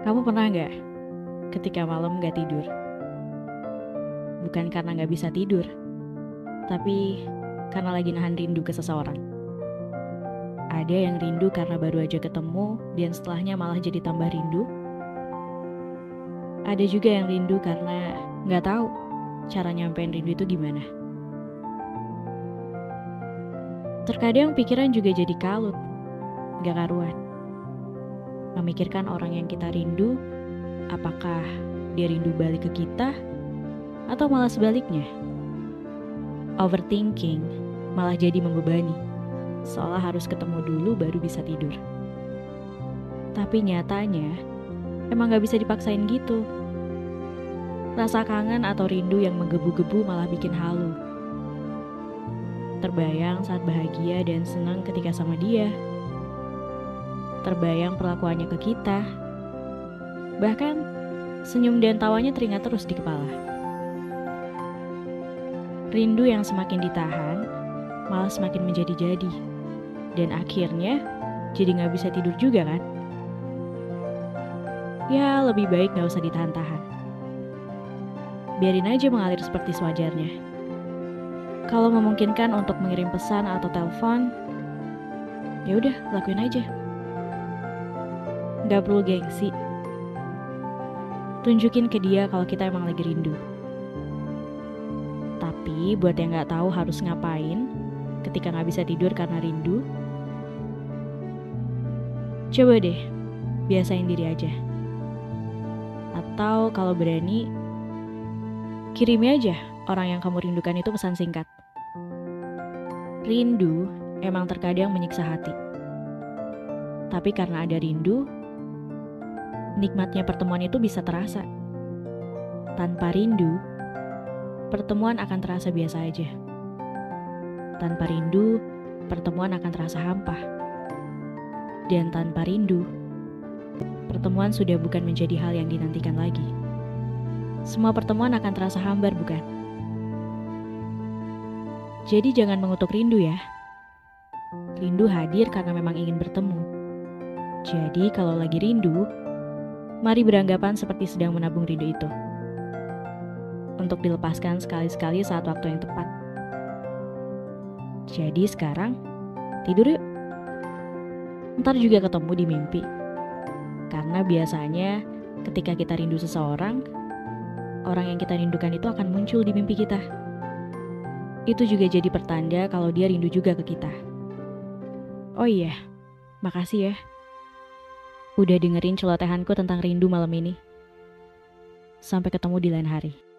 Kamu pernah nggak ketika malam nggak tidur? Bukan karena nggak bisa tidur, tapi karena lagi nahan rindu ke seseorang. Ada yang rindu karena baru aja ketemu dan setelahnya malah jadi tambah rindu. Ada juga yang rindu karena nggak tahu cara nyampein rindu itu gimana. Terkadang pikiran juga jadi kalut, gak karuan memikirkan orang yang kita rindu, apakah dia rindu balik ke kita atau malah sebaliknya. Overthinking malah jadi membebani, seolah harus ketemu dulu baru bisa tidur. Tapi nyatanya, emang gak bisa dipaksain gitu. Rasa kangen atau rindu yang menggebu-gebu malah bikin halu. Terbayang saat bahagia dan senang ketika sama dia terbayang perlakuannya ke kita. Bahkan senyum dan tawanya teringat terus di kepala. Rindu yang semakin ditahan malah semakin menjadi-jadi. Dan akhirnya jadi nggak bisa tidur juga kan? Ya lebih baik nggak usah ditahan-tahan. Biarin aja mengalir seperti sewajarnya. Kalau memungkinkan untuk mengirim pesan atau telepon, ya udah lakuin aja. Gak perlu gengsi. Tunjukin ke dia kalau kita emang lagi rindu. Tapi buat yang gak tahu harus ngapain ketika gak bisa tidur karena rindu, coba deh biasain diri aja. Atau kalau berani, kirimi aja orang yang kamu rindukan itu pesan singkat. Rindu emang terkadang menyiksa hati. Tapi karena ada rindu, nikmatnya pertemuan itu bisa terasa. Tanpa rindu, pertemuan akan terasa biasa aja. Tanpa rindu, pertemuan akan terasa hampa. Dan tanpa rindu, pertemuan sudah bukan menjadi hal yang dinantikan lagi. Semua pertemuan akan terasa hambar, bukan? Jadi jangan mengutuk rindu ya. Rindu hadir karena memang ingin bertemu. Jadi kalau lagi rindu, Mari beranggapan seperti sedang menabung rindu itu. Untuk dilepaskan sekali-sekali saat waktu yang tepat. Jadi sekarang, tidur yuk. Ntar juga ketemu di mimpi. Karena biasanya ketika kita rindu seseorang, orang yang kita rindukan itu akan muncul di mimpi kita. Itu juga jadi pertanda kalau dia rindu juga ke kita. Oh iya, makasih ya udah dengerin celotehanku tentang rindu malam ini. Sampai ketemu di lain hari.